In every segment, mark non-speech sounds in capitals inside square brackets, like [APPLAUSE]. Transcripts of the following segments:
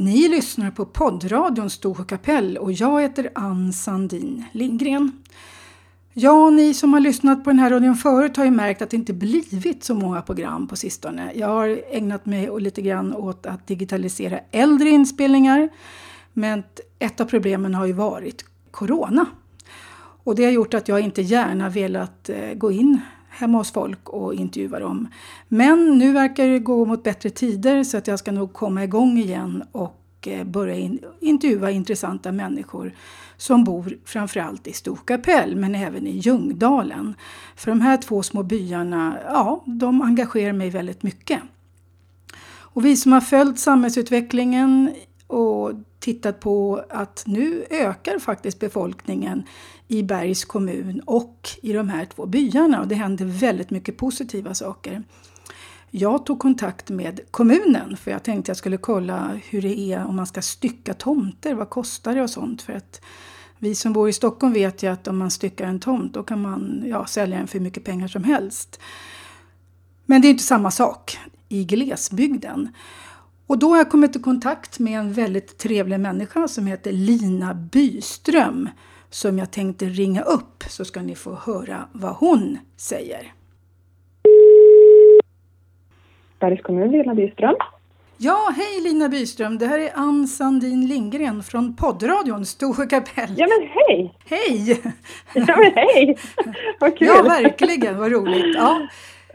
Ni lyssnar på poddradion Storsjö kapell och jag heter Ann Sandin Lindgren. Ja, ni som har lyssnat på den här radion förut har ju märkt att det inte blivit så många program på sistone. Jag har ägnat mig lite grann åt att digitalisera äldre inspelningar. Men ett av problemen har ju varit Corona. Och det har gjort att jag inte gärna velat eh, gå in hemma hos folk och intervjua dem. Men nu verkar det gå mot bättre tider så att jag ska nog komma igång igen och eh, börja in, intervjua intressanta människor som bor framförallt i Storkapell men även i Ljungdalen. För de här två små byarna, ja, de engagerar mig väldigt mycket. Och vi som har följt samhällsutvecklingen och tittat på att nu ökar faktiskt befolkningen i Bergs kommun och i de här två byarna och det händer väldigt mycket positiva saker. Jag tog kontakt med kommunen för jag tänkte jag skulle kolla hur det är om man ska stycka tomter, vad kostar det och sånt. För att vi som bor i Stockholm vet ju att om man styckar en tomt då kan man ja, sälja den för hur mycket pengar som helst. Men det är inte samma sak i glesbygden. Och då har jag kommit i kontakt med en väldigt trevlig människa som heter Lina Byström som jag tänkte ringa upp så ska ni få höra vad hon säger. Bergs kommun, Lina Byström. Ja, hej Lina Byström. Det här är Ann Sandin Lindgren från poddradion Storsjö kapell. Ja, men hej! Hej! Ja, men hej! Vad kul! Ja, verkligen. Vad roligt. Ja.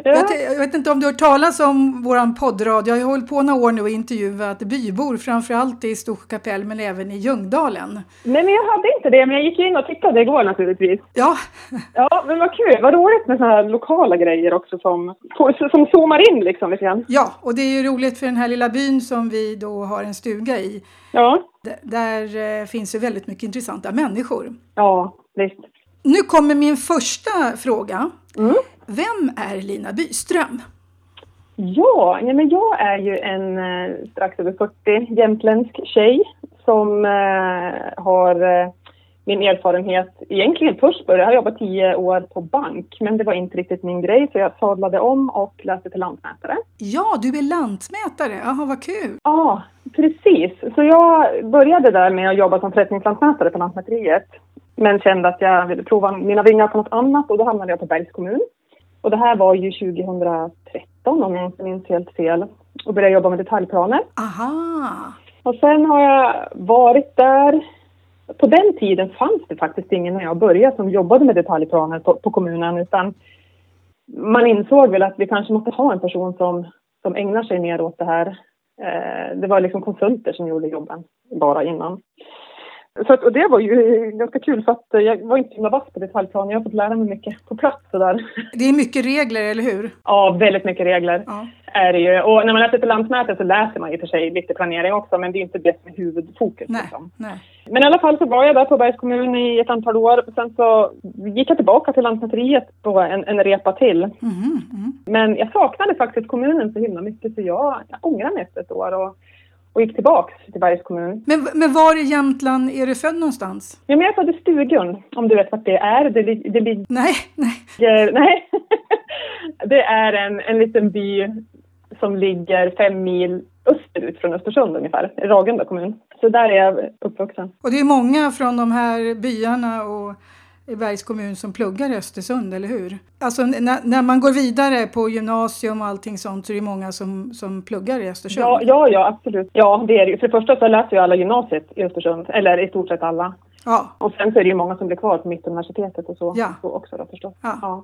Ja. Jag, jag, vet inte om du har hört talas om vår poddradio. Jag har hållit på några år nu och intervjuat bybor, framförallt i Storsjö kapell men även i Ljungdalen. Nej, men jag hade inte det, men jag gick in och tittade igår naturligtvis. Ja. Ja, men vad kul. Vad roligt med sådana här lokala grejer också som, som zoomar in liksom lite grann. Ja, och det är ju roligt för den här lilla byn som vi då har en stuga i. Ja. D där eh, finns ju väldigt mycket intressanta människor. Ja, visst. Nu kommer min första fråga. Mm. Vem är Lina Byström? Ja, ja men jag är ju en eh, strax över 40 jämtländsk tjej som eh, har eh, min erfarenhet egentligen först började, jag har jobbat tio år på bank men det var inte riktigt min grej så jag sadlade om och läste till lantmätare. Ja, du är lantmätare, jaha vad kul! Ja, precis. Så jag började där med att jobba som förrättningslantmätare på Lantmäteriet men kände att jag ville prova mina vingar på något annat och då hamnade jag på Bergs kommun. Och det här var ju 2013 om jag inte minns helt fel och började jobba med detaljplaner. Aha! Och sen har jag varit där. På den tiden fanns det faktiskt ingen när jag började som jobbade med detaljplaner på, på kommunen utan man insåg väl att vi kanske måste ha en person som, som ägnar sig mer åt det här. Eh, det var liksom konsulter som gjorde jobben bara innan. Så att, och det var ju ganska kul för att jag var inte så himla vass på detaljplan. Jag har fått lära mig mycket på plats sådär. Det är mycket regler, eller hur? Ja, väldigt mycket regler Ja. är det ju. Och när man läser till lantmätare så läser man i och för sig lite planering också men det är inte det som är huvudfokus. Nej, Liksom. nej. Men i alla fall så var jag där på Bergs kommun i ett antal år. Sen så gick jag tillbaka till Lantmäteriet på en, en repa till. Mhm, mhm. Men jag saknade faktiskt kommunen så himla mycket så jag, jag ångrar mig efter ett år och, och gick tillbaks till Bergs kommun. Men, men var i Jämtland är du född någonstans? Ja, men jag är född i Stugun, om du vet vart det är. Det, det ligger... Nej, nej. Nej. [LAUGHS] det är en, en liten by som ligger fem mil österut från Östersund ungefär, Ragunda kommun. Så där är jag uppvuxen. Och det är många från de här byarna och Bergs kommun som pluggar i Östersund, eller hur? Alltså när, när man går vidare på gymnasium och allting sånt så är det många som, som pluggar i Östersund. Ja, ja, ja, absolut. Ja, det är det. För det första så läser ju alla gymnasiet i Östersund, eller i stort sett alla. ja. Och sen så är det ju många som blir kvar på Mittuniversitetet och så, Ja. så också då förstås. Ja. Ja.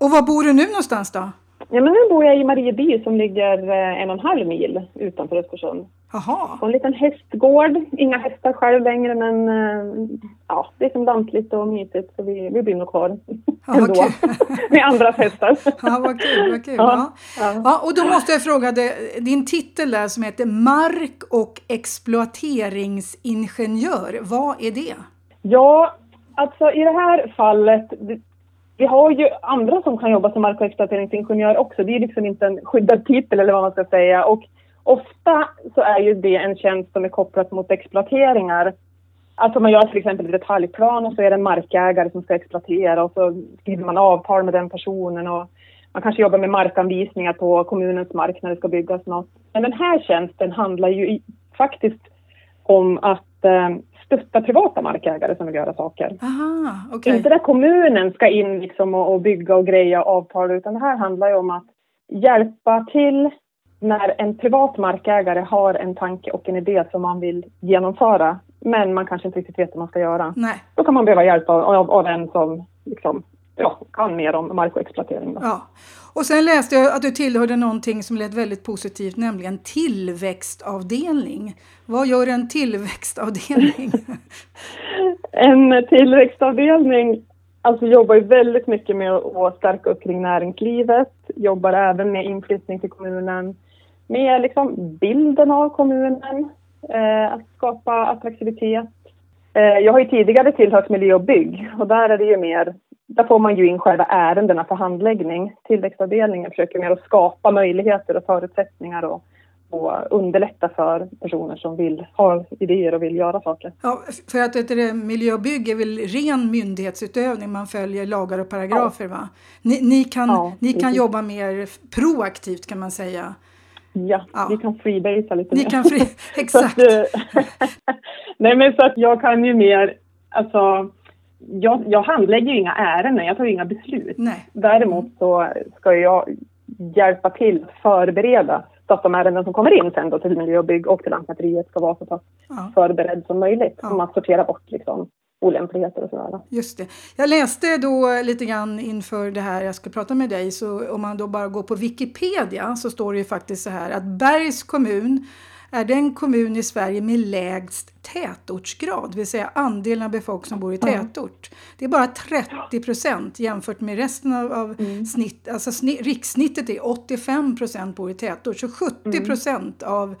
Och var bor du nu någonstans då? ja, men nu bor jag i Marieby som ligger eh, en och en halv mil utanför Östersund. Jaha. På en liten hästgård. Inga hästar själv längre men eh, ja, det är som lantligt och mysigt så vi, vi blir nog kvar Ja, ändå. [LAUGHS] Med andras hästar. Ja, vad kul, vad kul. Ja. Ja. Ja, och då måste jag fråga dig, din titel där som heter Mark och exploateringsingenjör, vad är det? Ja, alltså i det här fallet, vi har ju andra som kan jobba som mark och exploateringsingenjör också. Det är liksom inte en skyddad titel eller vad man ska säga. Och ofta så är ju det en tjänst som är kopplad mot exploateringar. Alltså man gör till exempel detaljplan och så är det en markägare som ska exploatera och så skriver man avtal med den personen och man kanske jobbar med markanvisningar på kommunens mark när det ska byggas något. Men den här tjänsten handlar ju faktiskt om att eh, stötta privata markägare som vill göra saker. Aha, okay. Inte där kommunen ska in liksom och, och bygga och greja avtal utan det här handlar ju om att hjälpa till när en privat markägare har en tanke och en idé som man vill genomföra men man kanske inte riktigt vet vad man ska göra. Nej. Då kan man behöva hjälp av, av, av en som liksom, ja, kan mer om mark och exploatering. Då. Ja. Och sen läste jag att du tillhörde någonting som lät väldigt positivt, nämligen tillväxtavdelning. Vad gör en tillväxtavdelning? [LAUGHS] en tillväxtavdelning alltså jobbar ju väldigt mycket med att stärka upp kring näringslivet, jobbar även med inflyttning till kommunen, med liksom bilden av kommunen, eh, att skapa attraktivitet. Eh, jag har ju tidigare tillhört miljö och bygg och där är det ju mer där får man ju in själva ärendena för handläggning. Tillväxtavdelningen försöker mer att skapa möjligheter och förutsättningar och, och underlätta för personer som vill ha idéer och vill göra saker. Ja, för att det, miljö och bygg är väl ren myndighetsutövning, man följer lagar och paragrafer ja. va? Ni, ni kan, ja, ni kan jobba mer proaktivt kan man säga. Ja, ja. vi kan freebasea lite ni mer. Kan free, [LAUGHS] [LAUGHS] exakt. att, [LAUGHS] nej men så att jag kan ju mer, alltså jag, jag handlägger ju inga ärenden, jag tar ju inga beslut. Nej. Däremot så ska jag hjälpa till att förbereda så att de ärenden som kommer in sen då till miljö och bygg och till Lantmäteriet ska vara så pass ja. förberedd som möjligt. Ja. Som att sortera bort liksom olämpligheter och sådär. Just det. Jag läste då lite grann inför det här jag ska prata med dig så om man då bara går på Wikipedia så står det ju faktiskt så här att Bergs kommun är den kommun i Sverige med lägst tätortsgrad, det vill säga andelen av befolkningen som bor i tätort. Det är bara 30 procent jämfört med resten av, av mm. snitt, alltså snitt, rikssnittet är 85 procent bor i tätort, så 70 procent mm. av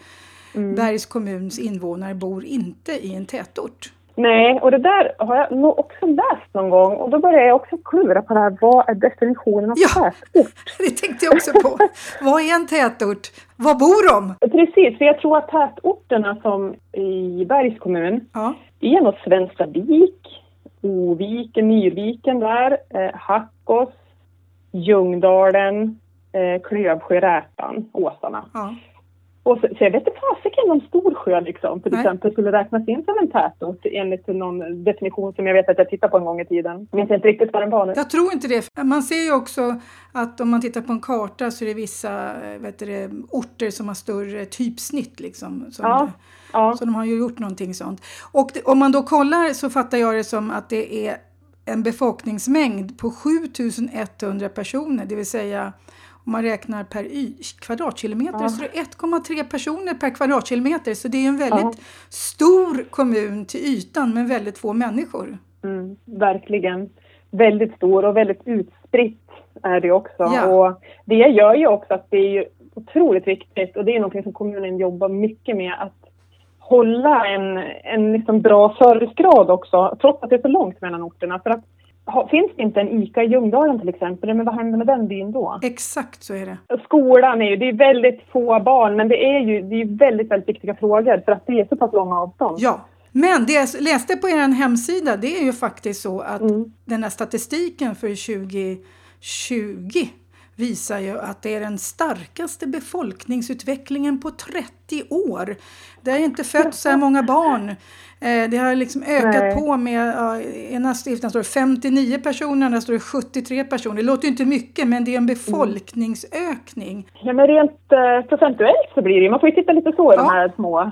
mm. Bergs kommuns invånare bor inte i en tätort. Nej, och det där har jag nog också läst någon gång och då börjar jag också klura på det här. Vad är definitionen av ja, tätort? [LAUGHS] det tänkte jag också på. vad är en tätort? Var bor de? Precis, för jag tror att tätorterna som i Bergs kommun, ja. det är nog Svenstavik, Oviken, Myrviken där, eh, Hackås, Ljungdalen, eh, Klövsjö, Rätan, Åsarna. Ja. Och så, så jag vet inte fasiken om Storsjö liksom, till Nej. exempel skulle räknas in som en tätort enligt någon definition som jag vet att jag tittade på en gång i tiden. Jag vet inte riktigt vad den var nu. Jag tror inte det. Man ser ju också att om man tittar på en karta så är det vissa vet du, orter som har större typsnitt liksom. Som ja. Ja. Så de har ju gjort någonting sånt. Och det, om man då kollar så fattar jag det som att det är en befolkningsmängd på 7100 personer, det vill säga om man räknar per y, kvadratkilometer ja. så är det 1,3 personer per kvadratkilometer. Så det är en väldigt ja. stor kommun till ytan men väldigt få människor. Mm, verkligen. Väldigt stor och väldigt utspritt är det också. Ja. Och det gör ju också att det är otroligt viktigt och det är något som kommunen jobbar mycket med att hålla en, en liksom bra servicegrad också, trots att det är så långt mellan orterna. För att finns det inte en ICA i Ljungdalen till exempel, men vad händer med den byn då? Exakt så är det. Skolan är ju, det är väldigt få barn, men det är ju det är väldigt, väldigt viktiga frågor för att det är så pass långa avstånd. Ja, men det jag läste på er hemsida, det är ju faktiskt så att mm. den här statistiken för 2020 visar ju att det är den starkaste befolkningsutvecklingen på 30 år. Det har inte fötts så här många barn. Eh, det har liksom ökat Nej. på med, ja, ena stiften står det 59 personer, andra står det 73 personer. Det låter ju inte mycket men det är en mm. befolkningsökning. Ja men rent eh, procentuellt så blir det man får ju titta lite så i ja. de här små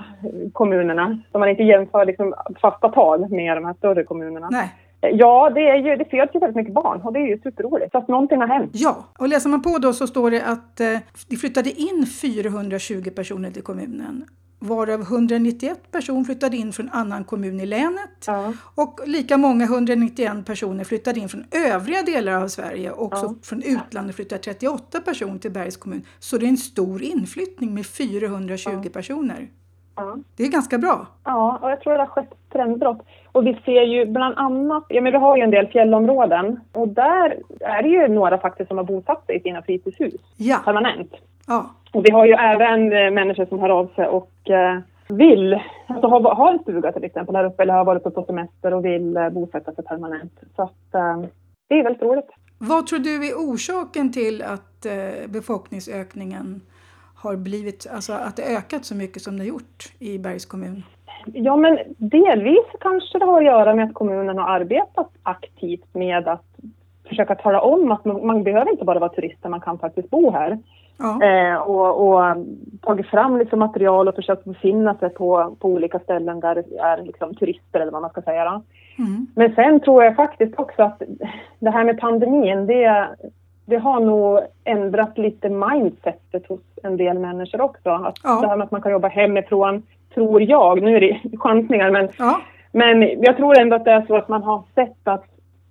kommunerna. Så man inte jämför liksom fasta tal med de här större kommunerna. Nej. Ja, det, är ju, det föds ju väldigt mycket barn och det är ju superroligt. Så att någonting har hänt. Ja, och läser man på då så står det att eh, det flyttade in 420 personer till kommunen varav 191 personer flyttade in från annan kommun i länet ja. och lika många, 191 personer, flyttade in från övriga delar av Sverige. Också ja. från utlandet flyttade 38 personer till Bergs kommun. Så det är en stor inflyttning med 420 ja. personer. Det är ganska bra. Ja, och jag tror det har skett trendbrott. Och vi ser ju bland annat, ja men vi har ju en del fjällområden och där är det ju några faktiskt som har bosatt sig i sina fritidshus ja. permanent. Ja. Och vi har ju även eh, människor som hör av sig och eh, vill, alltså har, har en stuga till exempel här uppe eller har varit på semester och vill eh, bosätta sig permanent. Så att eh, det är väldigt roligt. Vad tror du är orsaken till att eh, befolkningsökningen har blivit, alltså att det ökat så mycket som det gjort i Bergs kommun? Ja, men delvis kanske det har att göra med att kommunen har arbetat aktivt med att försöka tala om att man, man behöver inte bara vara turist, man kan faktiskt bo här. Ja. Eh, och, och tagit fram liksom material och försökt befinna sig på, på olika ställen där det är liksom turister eller vad man ska säga. Mm. Men sen tror jag faktiskt också att det här med pandemin, det, det har nog ändrat lite mindsetet hos en del människor också. Att ja. Det här med att man kan jobba hemifrån, tror jag, nu är det chansningar, men, ja. men jag tror ändå att det är så att man har sett att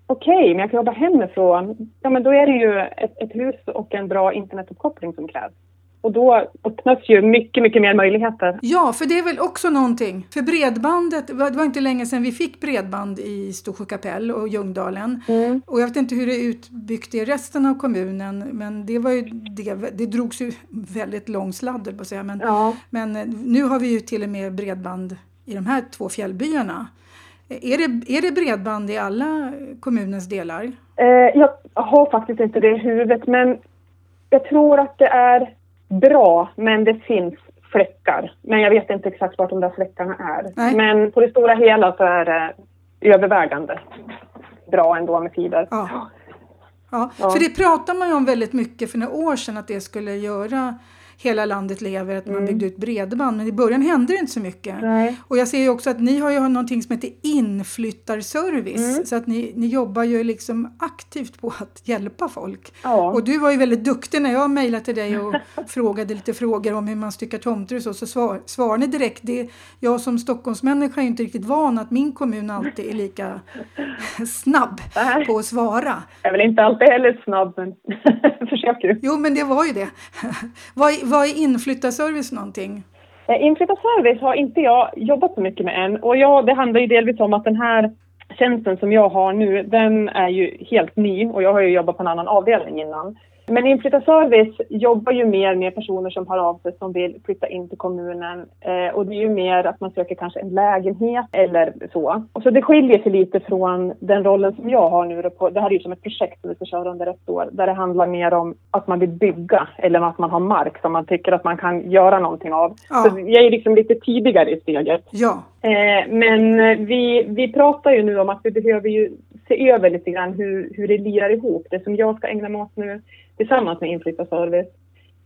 okej, okay, men jag kan jobba hemifrån. Ja, men då är det ju ett, ett hus och en bra internetuppkoppling som krävs. Och då öppnas ju mycket, mycket mer möjligheter. Ja, för det är väl också någonting. För bredbandet, det var inte länge sedan vi fick bredband i Storsjö kapell och Ljungdalen. Mm. Och jag vet inte hur det är utbyggt i resten av kommunen, men det var ju det, det drogs ju väldigt lång sladd på att säga. Men, ja. men nu har vi ju till och med bredband i de här två fjällbyarna. Är det, är det bredband i alla kommunens delar? Eh, jag har faktiskt inte det i huvudet, men jag tror att det är bra, men det finns fläckar. Men jag vet inte exakt vart de där fläckarna är. Nej. Men på det stora hela så är det övervägande bra ändå med fiber. Ja. Ja, ja. för det pratar man ju om väldigt mycket för några år sedan att det skulle göra Hela landet lever, att man mm. byggde ut bredband. Men i början hände det inte så mycket. Nej. Och jag ser ju också att ni har ju någonting som heter inflyttarservice. Mm. Så att ni, ni jobbar ju liksom aktivt på att hjälpa folk. Ja. Och du var ju väldigt duktig när jag mejlade till dig och [LAUGHS] frågade lite frågor om hur man styckar tomter och så. Så svar, svarade ni direkt. Det, jag som Stockholmsmänniska är inte riktigt van att min kommun alltid är lika [LAUGHS] snabb på att svara. Jag är väl inte alltid heller snabb men [LAUGHS] försöker. Jo men det var ju det. vad, vad är inflyttarservice någonting? Eh, inflyttarservice har inte jag jobbat så mycket med än och jag, det handlar ju delvis om att den här tjänsten som jag har nu, den är ju helt ny och jag har ju jobbat på en annan avdelning innan. Men Inflyttarservice jobbar ju mer med personer som har av sig som vill flytta in till kommunen eh, och det är ju mer att man söker kanske en lägenhet eller så. Och så det skiljer sig lite från den rollen som jag har nu. På, det här är ju som ett projekt som vi ska köra under ett år där det handlar mer om att man vill bygga eller att man har mark som man tycker att man kan göra någonting av. Ja. Så jag är liksom lite tidigare i steget. Ja. Eh, men vi, vi pratar ju nu om att vi behöver ju se över lite grann hur, hur det lirar ihop. Det som jag ska ägna mig åt nu tillsammans med inflyttarservice.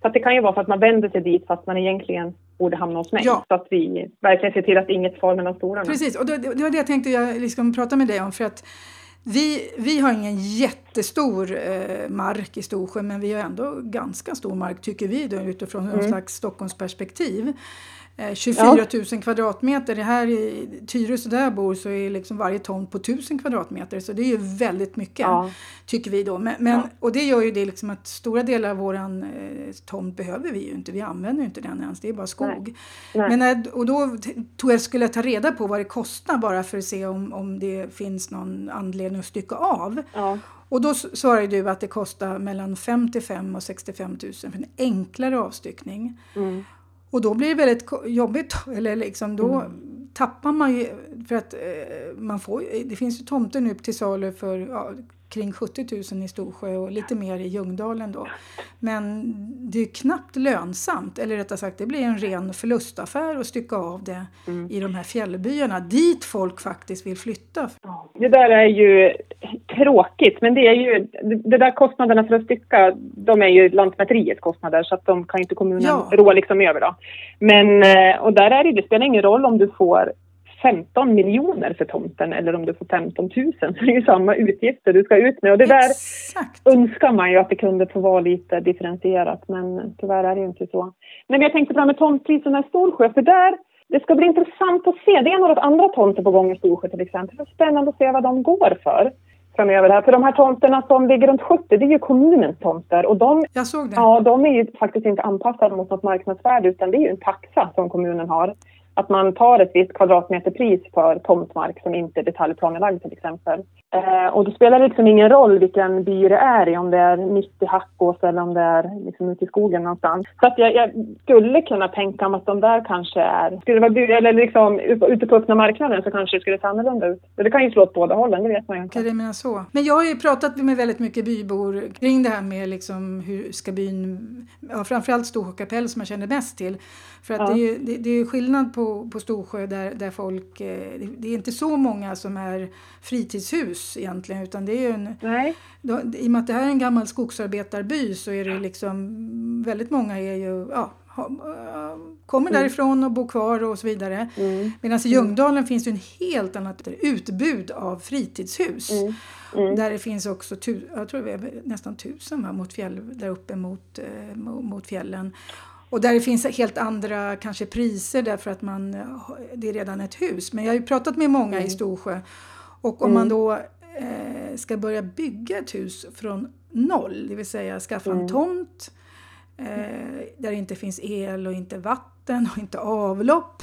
Så det kan ju vara för att man vänder sig dit fast man egentligen borde hamna hos mig. Ja. Så att vi verkligen ser till att inget far mellan stolarna. Precis, och det, det var det jag tänkte jag liksom prata med dig om. För att vi, vi har ingen jättestor eh, mark i Storsjö men vi har ändå ganska stor mark tycker vi då, utifrån mm. någon slags Stockholmsperspektiv. 24 eh, 000 kvadratmeter. Det här i Tyresö där jag bor så är liksom varje tomt på 1000 kvadratmeter så det är ju väldigt mycket ja. tycker vi då. Men, men ja. Och det gör ju det liksom att stora delar av våran eh, tomt behöver vi ju inte. Vi använder ju inte den ens, det är bara skog. Nej. Nej. Men, eh, och då tog jag, skulle jag ta reda på vad det kostar bara för att se om, om det finns någon anledning att stycka av. Ja. Och då svarade du att det kostar mellan 55 och 65 000 för en enklare avstyckning. Mm. Och då blir det väldigt jobbigt. [LAUGHS] Eller liksom, då mm. tappar man ju... För att eh, man får, det finns ju tomter nu till salu för ja, kring 70 000 i Storsjö och lite mer i Ljungdalen då. Men det är knappt lönsamt, eller rättare sagt det blir en ren förlustaffär att stycka av det mm. i de här fjällbyarna dit folk faktiskt vill flytta. Det där är ju tråkigt, men det är ju, det där kostnaderna för att stycka, de är ju Lantmäteriets kostnader så att de kan inte kommunen ja. rå liksom över då. Men, eh, och där är det, det spelar ingen roll om du får 15 miljoner för tomten eller om du får 15 000 så det är ju samma utgifter du ska ut med. Och det där Exakt. önskar man ju att det kunde få vara lite differentierat men tyvärr är det ju inte så. Men jag tänkte på det här med tomtpriserna i Storsjö för där det ska bli intressant att se. Det är några andra tomter på gång i Storsjö till exempel. Det är spännande att se vad de går för framöver här. För de här tomterna som ligger runt 70, det är ju kommunens tomter. Och de. Ja, de är ju faktiskt inte anpassade mot något marknadsvärde utan det är ju en taxa som kommunen har att man tar ett visst kvadratmeterpris för tomtmark som inte är detaljplanelagd till exempel. Eh, och då spelar det liksom ingen roll vilken by det är i, om det är mitt i Hackås eller om det är liksom ute i skogen någonstans. Så att jag, jag skulle kunna tänka mig att de där kanske är, skulle det vara eller liksom ute på öppna marknaden så kanske det skulle se annorlunda ut. Det kan ju slå åt båda hållen, det vet man ju inte. Det menar så. Men jag har ju pratat med väldigt mycket bybor kring det här med liksom hur ska byn, ja, framförallt Storsjö kapell som jag känner mest till. För att ja. det, är, det, det är skillnad på på, på Storsjö där, där folk, eh, det är inte så många som är fritidshus egentligen utan det är ju en, Nej. då, i och med att det här är en gammal skogsarbetarby så är det liksom, väldigt många är ju, ja, äh, kommer Mm. därifrån och bor kvar och så vidare. Mm. Medan i Ljungdalen finns det en helt annat utbud av fritidshus. Mm. Mm. Där det finns också, tu, jag tror det är nästan tusen va, mot fjäll, där uppe mot, eh, mo- mot fjällen. Och där det finns helt andra kanske priser därför att man, det är redan ett hus. Men jag har ju pratat med många i Storsjö. Och om man då eh, ska börja bygga ett hus från noll, det vill säga skaffa en tomt eh, där det inte finns el och inte vatten och inte avlopp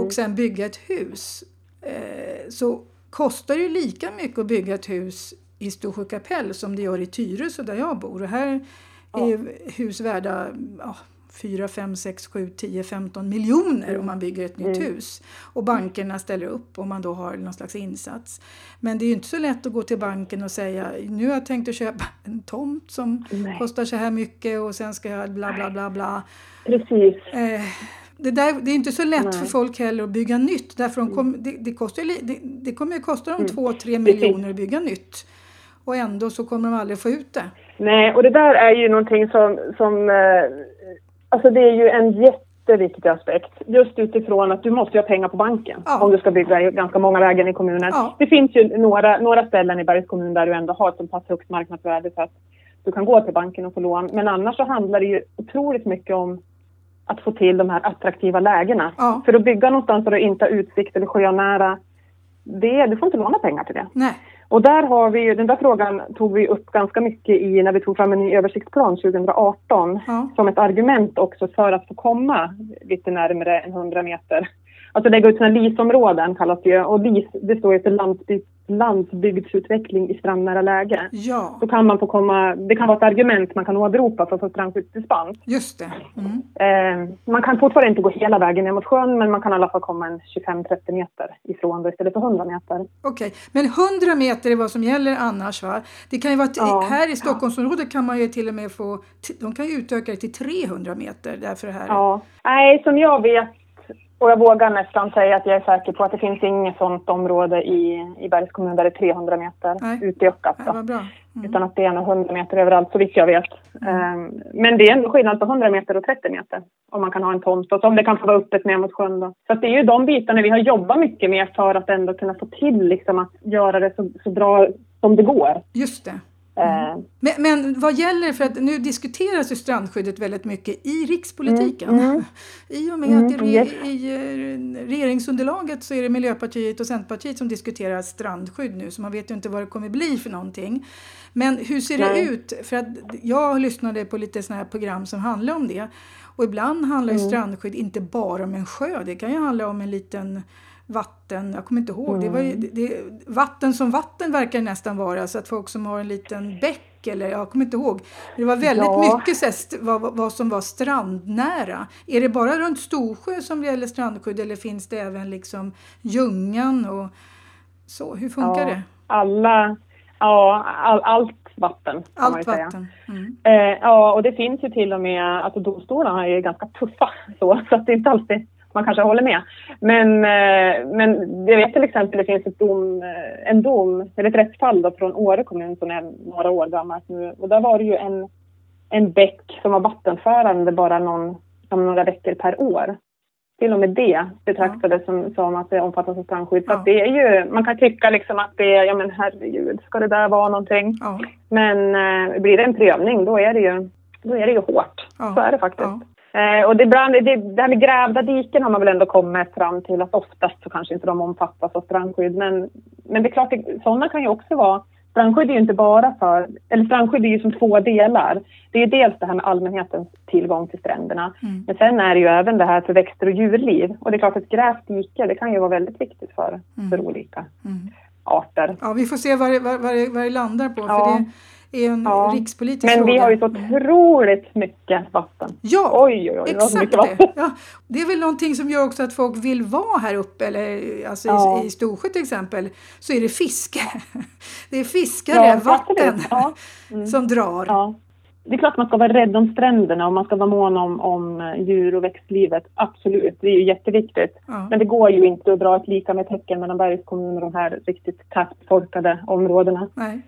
och sen bygga ett hus eh, så kostar det ju lika mycket att bygga ett hus i Storsjö kapell som det gör i Tyresö där jag bor. Och här är ju hus värda ja, 4, 5, 6, 7, 10, 15 miljoner om man bygger ett nytt hus. Och bankerna ställer upp om man då har någon slags insats. Men det är ju inte så lätt att gå till banken och säga nu har jag tänkt att köpa en tomt som Nej. kostar så här mycket och sen ska jag bla bla bla bla. Precis. Eh, det, där, det är inte så lätt Nej. för folk heller att bygga nytt. Därför de kom, det, det, kostar, ju det, det kommer ju kosta Mm. dem 2-3 miljoner att bygga nytt. Och ändå så kommer de aldrig få ut det. Nej, och det där är ju någonting som, som eh, alltså det är ju en jätteviktig aspekt. Just utifrån att du måste ha pengar på banken Ja. om du ska bygga ganska många lägen i kommunen. Ja. Det finns ju några, några ställen i Bergs kommun där du ändå har ett så pass högt marknadsvärde så att du kan gå till banken och få lån. Men annars så handlar det ju otroligt mycket om att få till de här attraktiva lägena. Ja. För att bygga någonstans där du inte har utsikt eller sjönära, det, du får inte låna pengar till det. Nej. Och där har vi den där frågan tog vi upp ganska mycket i när vi tog fram en ny översiktsplan 2018 Ja. som ett argument också för att få komma lite närmare än 100 meter. Alltså lägga ut sina LIS-områden kallas det ju och LIS det står ju för landsbygd, landsbygdsutveckling i strandnära läge. Ja, Då kan man få komma, det kan vara ett argument man kan åberopa för att få strandskyddsdispens. just det. Mm. Eh, man kan fortfarande inte gå hela vägen ner mot sjön men man kan i alla fall komma en 25-30 meter ifrån det istället för 100 meter. Okej, men 100 meter är vad som gäller annars va? Det kan ju vara, Ja. här i Stockholmsområdet kan man ju till och med få, de kan ju utöka det till 300 meter därför här. Ja. Nej, som jag vet och jag vågar nästan säga att jag är säker på att det finns inget sådant område i, i Bergs kommun där det är 300 meter Nej. utökat. Ja. Mm. Utan att det är nog 100 meter överallt så vitt jag vet. Ehm, men det är ändå skillnad på 100 meter och 30 meter. Om man kan ha en tomt och om det kan få vara öppet ner mot sjön. Då. Så det är ju de bitarna vi har jobbat mycket med för att ändå kunna få till liksom, att göra det så, så bra som det går. Just det. Ehm, Men, men vad gäller, för att nu diskuteras ju strandskyddet väldigt mycket i rikspolitiken. Mm, [LAUGHS] I och med Mm, att i, re, yes. i eh, regeringsunderlaget så är det Miljöpartiet och Centerpartiet som diskuterar strandskydd nu så man vet ju inte vad det kommer bli för någonting. Men hur ser det Nej. ut? För att jag lyssnade på lite sådana här program som handlar om det. Och ibland handlar Mm. ju strandskydd inte bara om en sjö, det kan ju handla om en liten vatten, jag kommer inte ihåg, det var ju, Mm. det, vatten som vatten verkar det nästan vara så att folk som har en liten bäck eller jag kommer inte ihåg. Det var väldigt Ja. mycket så här, vad, vad- som var strandnära. Är det bara runt Storsjö som det gäller strandskydd eller finns det även liksom Ljungan och så? Hur funkar ja, det? Alla, ja, all, allt vatten ju Allt säga. vatten. Mm. Eh, ja, och det finns ju till och med, alltså domstolarna är ganska tuffa så, så att det är inte alltid man kanske håller med. Men, eh, men jag vet till exempel det finns ett dom, eh, en dom, eller ett rättsfall då från Åre kommun som är några år gammalt nu och där var det ju en, en bäck som var vattenförande bara någon, som några veckor per år. Till och med det betraktades som, som att det omfattas av strandskydd. Ja. det är ju, man kan tycka liksom att det är, ja men herregud, ska det där vara någonting? Ja, Men eh, blir det en prövning då är det ju, då är det ju hårt. Ja. Så är det faktiskt. Eh, och det, ibland, det, det här med grävda diken har man väl ändå kommit fram till att oftast så kanske inte de omfattas av strandskydd. Men, men det är klart, det, sådana kan ju också vara Strandskydd är ju inte bara för, eller strandskydd är ju som två delar. Det är dels det här med allmänhetens tillgång till stränderna. Mm. Men sen är det ju även det här för växter och djurliv. Och det är klart att grävt dike, det kan ju vara väldigt viktigt för, Mm. för olika Mm. arter. ja, vi får se vad det, vad, vad det, vad det landar på Ja. för det är en Ja. rikspolitisk Men fråga. vi har ju så otroligt mycket vatten. Ja, Oj, oj, oj, Exakt det. Ja, det är väl någonting som gör också att folk vill vara här uppe, eller alltså Ja. i, i Storsjö till exempel, så är det fiske. [LAUGHS] Det är fiskare, Ja, vatten. Mm. som drar. Det är klart man ska vara rädd om stränderna och man ska vara mån om, om eh, djur och växtlivet. Absolut, det är ju jätteviktigt. Ja. Men det går ju inte att dra ett lika med tecken mellan Bergs kommun och de här riktigt tätbefolkade områdena Nej.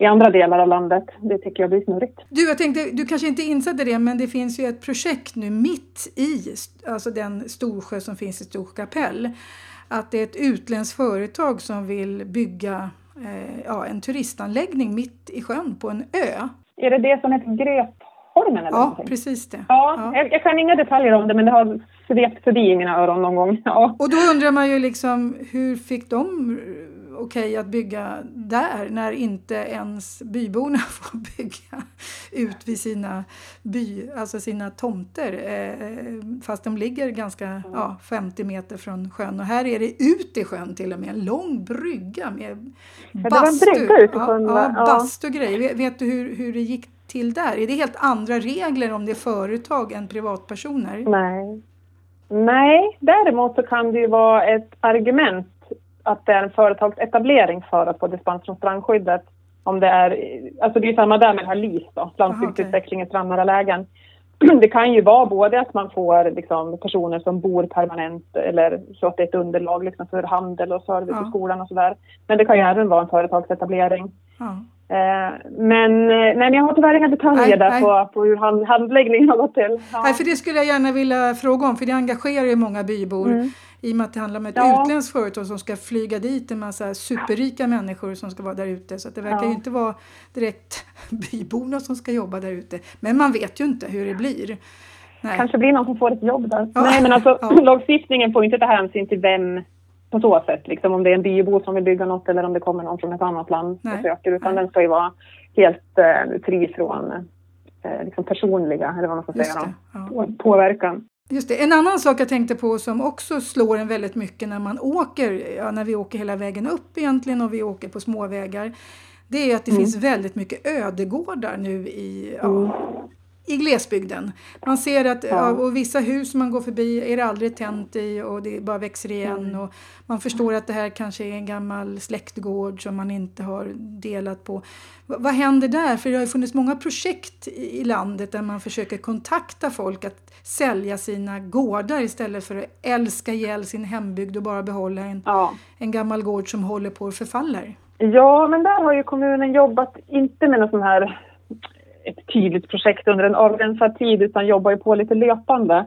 I andra delar av landet. Det tycker jag blir snurrigt. Du, jag tänkte, du kanske inte insatte det, men det finns ju ett projekt nu mitt i alltså den Storsjö som finns i Storsjö kapell. Att det är ett utländskt företag som vill bygga eh, ja, en turistanläggning mitt i sjön på en ö. Är det det som heter Grötholmen eller Ja, någonting? precis det. Ja, Ja. Jag, jag kan inga detaljer om det men det har svept förbi i mina öron någon gång. [LAUGHS] Ja. Och då undrar man ju liksom hur fick de okej att bygga där när inte ens byborna [LAUGHS] får bygga ut vid sina, by, alltså sina tomter eh, fast de ligger ganska ja, 50 meter från sjön och här är det ut i sjön till och med en lång brygga med det var en sjön, ja, ja, Ja. bastu och grejer. Vet, vet du hur, hur det gick till där? Är det helt andra regler om det är företag än privatpersoner? Nej. Nej, däremot så kan det ju vara ett argument att det är en företagsetablering för att få dispens från strandskyddet. Om det är, alltså det är samma där med här LIS då, landsbygdsutveckling i strandnära lägen. [CLEARS THROAT] Det kan ju vara både att man får liksom, personer som bor permanent eller så att det är ett underlag liksom, för handel och service Ja. i skolan och sådär. Men det kan ju även vara en företagsetablering. Ja. Eh, men, eh, nej, men jag har tyvärr inga detaljer Nej, där nej. På, på hur hand, handläggningen har gått till. Ja. Nej, för det skulle jag gärna vilja fråga om, för det engagerar ju många bybor. Mm. I och med att det handlar om ett Ja. utländskt företag som ska flyga dit en massa superrika människor som ska vara där ute. Så att det verkar Ja. ju inte vara direkt [LAUGHS] byborna som ska jobba där ute. Men man vet ju inte hur det blir. Nej. kanske blir någon som får ett jobb där. Ja. Nej men alltså [LAUGHS] Ja. lagstiftningen får inte ta hänsyn till vem på så sätt, liksom om det är en bybo som vill bygga något eller om det kommer någon från ett annat land Nej. och söker, utan Nej. den ska ju vara helt eh, fri från eh, liksom personliga, eller vad man ska Just säga, ja. på, påverkan. Just det. En annan sak jag tänkte på som också slår en väldigt mycket när man åker, ja, när vi åker hela vägen upp egentligen och vi åker på småvägar. Det är att det Mm. finns väldigt mycket ödegårdar nu i, ja, Mm. I glesbygden. Man ser att Ja. och vissa hus man går förbi är det aldrig tänt i och det bara växer igen. Mm. Och man förstår att det här kanske är en gammal släktgård som man inte har delat på. V- vad händer där? För det har ju funnits många projekt i, landet där man försöker kontakta folk att sälja sina gårdar istället för att älska ihjäl sin hembygd och bara behålla en, Ja. en gammal gård som håller på att förfaller. ja, men där har ju kommunen jobbat, inte med något sån här ett tydligt projekt under en avgränsad tid utan jobbar ju på lite löpande.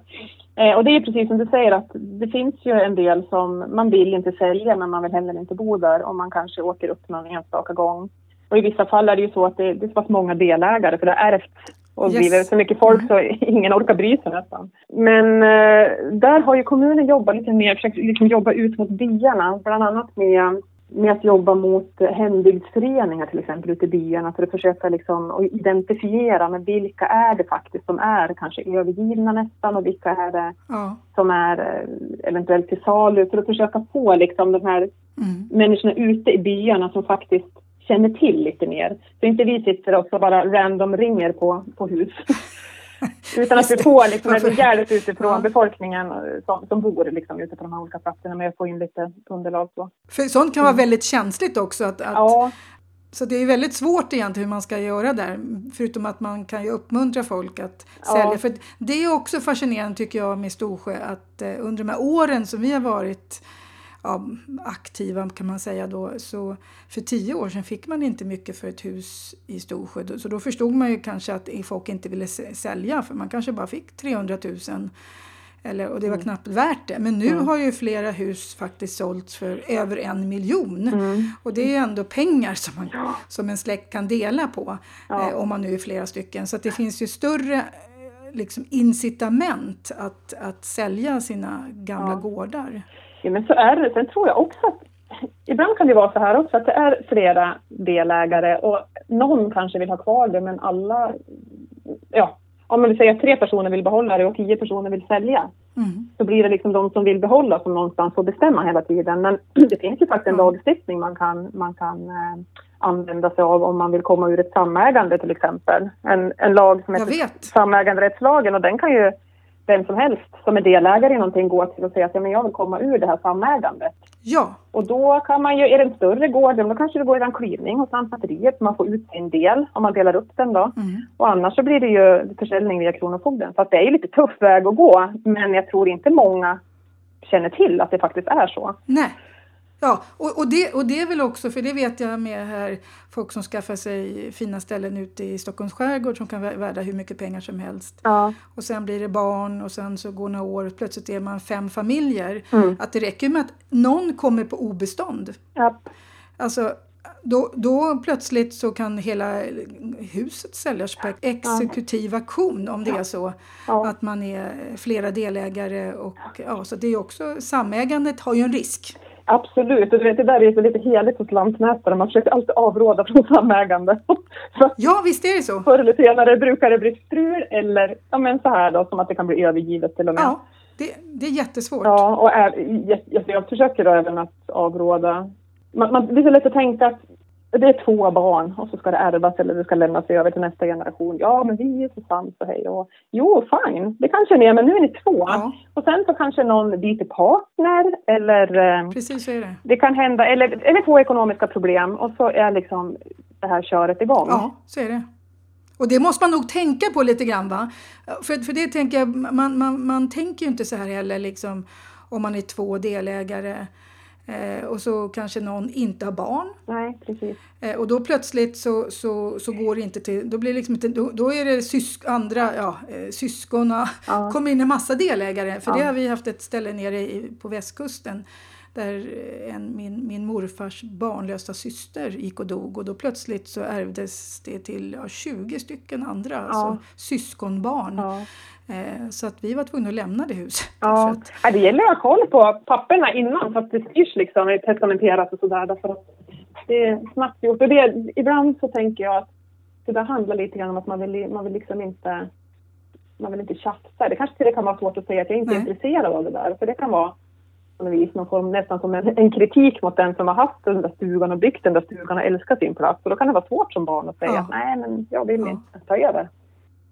Eh, och det är precis som du säger att det finns ju en del som man vill inte sälja men man vill heller inte bo där och man kanske åker upp någon enstaka gång. Och i vissa fall är det ju så att det, det är så pass många delägare för det är ärvt och Yes. blivit så mycket folk så [LAUGHS] ingen orkar bry sig nästan. Men eh, där har ju kommunen jobbat lite mer, försökt liksom jobba ut mot byarna, bland annat med med att jobba mot hembygdsföreningar till exempel ute i byarna för att försöka liksom identifiera med vilka är det faktiskt som är kanske övergivna nästan och vilka är det Ja. som är eh, eventuellt till salu för att försöka få liksom de här Mm. människorna ute i byarna som faktiskt känner till lite mer. Så inte vi sitter och bara random ringer på, på hus. [LAUGHS] Utan att vi får liksom Varför? hjälp utifrån Ja. befolkningen eh, som, som bor liksom ute på de här olika platserna med att få in lite underlag. Så. För sånt kan vara väldigt känsligt också. Att, att, Mm. Ja, Så det är väldigt svårt egentligen hur man ska göra där. Förutom att man kan ju uppmuntra folk att Ja. sälja. För det är också fascinerande tycker jag med Storsjö att eh, under de här åren som vi har varit ja, aktiva kan man säga då. Så för tio år sedan fick man inte mycket för ett hus i Storsjö. Så då förstod man ju kanske att folk inte ville sälja för man kanske bara fick 300 000. Eller, och det var knappt värt det. Men nu har ju flera hus faktiskt sålts för över en miljon. Och det är ändå pengar som, man, som en släkt kan dela på. Ja. Eh, om man nu är flera stycken. Så det finns ju större eh, liksom, incitament att, att sälja sina gamla Ja. gårdar. Ja, men så är det. Sen tror jag också att ibland kan det vara så här också att det är flera delägare och någon kanske vill ha kvar det men alla, ja, om man vill säga att tre personer vill behålla det och tio personer vill sälja Mm. så blir det liksom de som vill behålla som någonstans får bestämma hela tiden. Men [CLEARS THROAT] det finns ju faktiskt en lagstiftning man kan, man kan eh, använda sig av om man vill komma ur ett samägande till exempel. En, en lag som heter samäganderättslagen och den kan ju vem som helst som är delägare i någonting går till och säger att ja, men jag vill komma ur det här samägandet. Ja. Och då kan man ju, är det en större gård, då kanske det går en klyvning hos Lantmäteriet, man får ut sin del om man delar upp den då. Mm. Och annars så blir det ju försäljning via Kronofogden. Så att det är ju lite tuff väg att gå, men jag tror inte många känner till att det faktiskt är så. Nej. Ja, och, och, det, och det är väl också, för det vet jag med här, folk som skaffar sig fina ställen ute i Stockholms skärgård som kan vara värda hur mycket pengar som helst. Ja. Och sen blir det barn och sen så går några år och plötsligt är man fem familjer. Mm. Att det räcker med att någon kommer på obestånd. Ja. Alltså, då, då plötsligt så kan hela huset säljas på exekutiv auktion om det är så Ja. att man är flera delägare. Och, ja, så det är också, samägandet har ju en risk. Absolut, och du vet, det där är ju lite heligt hos lantmätare. Man försöker alltid avråda från [LAUGHS] samägande. Ja, visst är det så. förr eller senare brukar det bli strul eller ja, men så här då, som att det kan bli övergivet till och med. Ja, det, det är jättesvårt. Ja, och är, jag, jag försöker då även att avråda. Man, man, det är så lätt att tänka att det är två barn och så ska det ärvas eller det ska lämnas över till nästa generation. Ja, men vi är så sams och hej och Jo, fine, det kanske ni är, men nu är ni två. Ja. Och sen så kanske någon byter partner eller eh, Precis är det. det kan hända, eller, eller få ekonomiska problem och så är liksom det här köret igång. Ja, så är det. Och det måste man nog tänka på lite grann va? För, för det tänker jag, man, man, man tänker ju inte så här heller liksom om man är två delägare eh, och så kanske någon inte har barn. Nej, precis. Eh, och då plötsligt så, så, så går det inte till, då blir det liksom inte, då, då är det sysk, andra, ja, eh, syskon och Ja. [LAUGHS] kommer in en massa delägare. För det Ja. har vi haft ett ställe nere i, på västkusten där en, min, min morfars barnlösa syster gick och dog och då plötsligt så ärvdes det till ja, 20 stycken andra, alltså syskonbarn. Ja. Eh, så att vi var tvungna att lämna det huset. Ja. [LAUGHS] Att, ja, det gäller att ha koll på papperna innan så att det styrs liksom, testamenterat och sådär. Därför att det är snabbt gjort. Och det, ibland så tänker jag att det där handlar lite grann om att man vill, man vill liksom inte man vill inte tjafsa. Det kanske till med kan vara svårt att säga att jag inte är Nej. intresserad av det där. För det kan vara på något vis någon form, nästan som en, en kritik mot den som har haft den där stugan och byggt den där stugan och älskat sin plats. Och då kan det vara svårt som barn att säga Ja. nej, men jag vill Ja. inte ta över.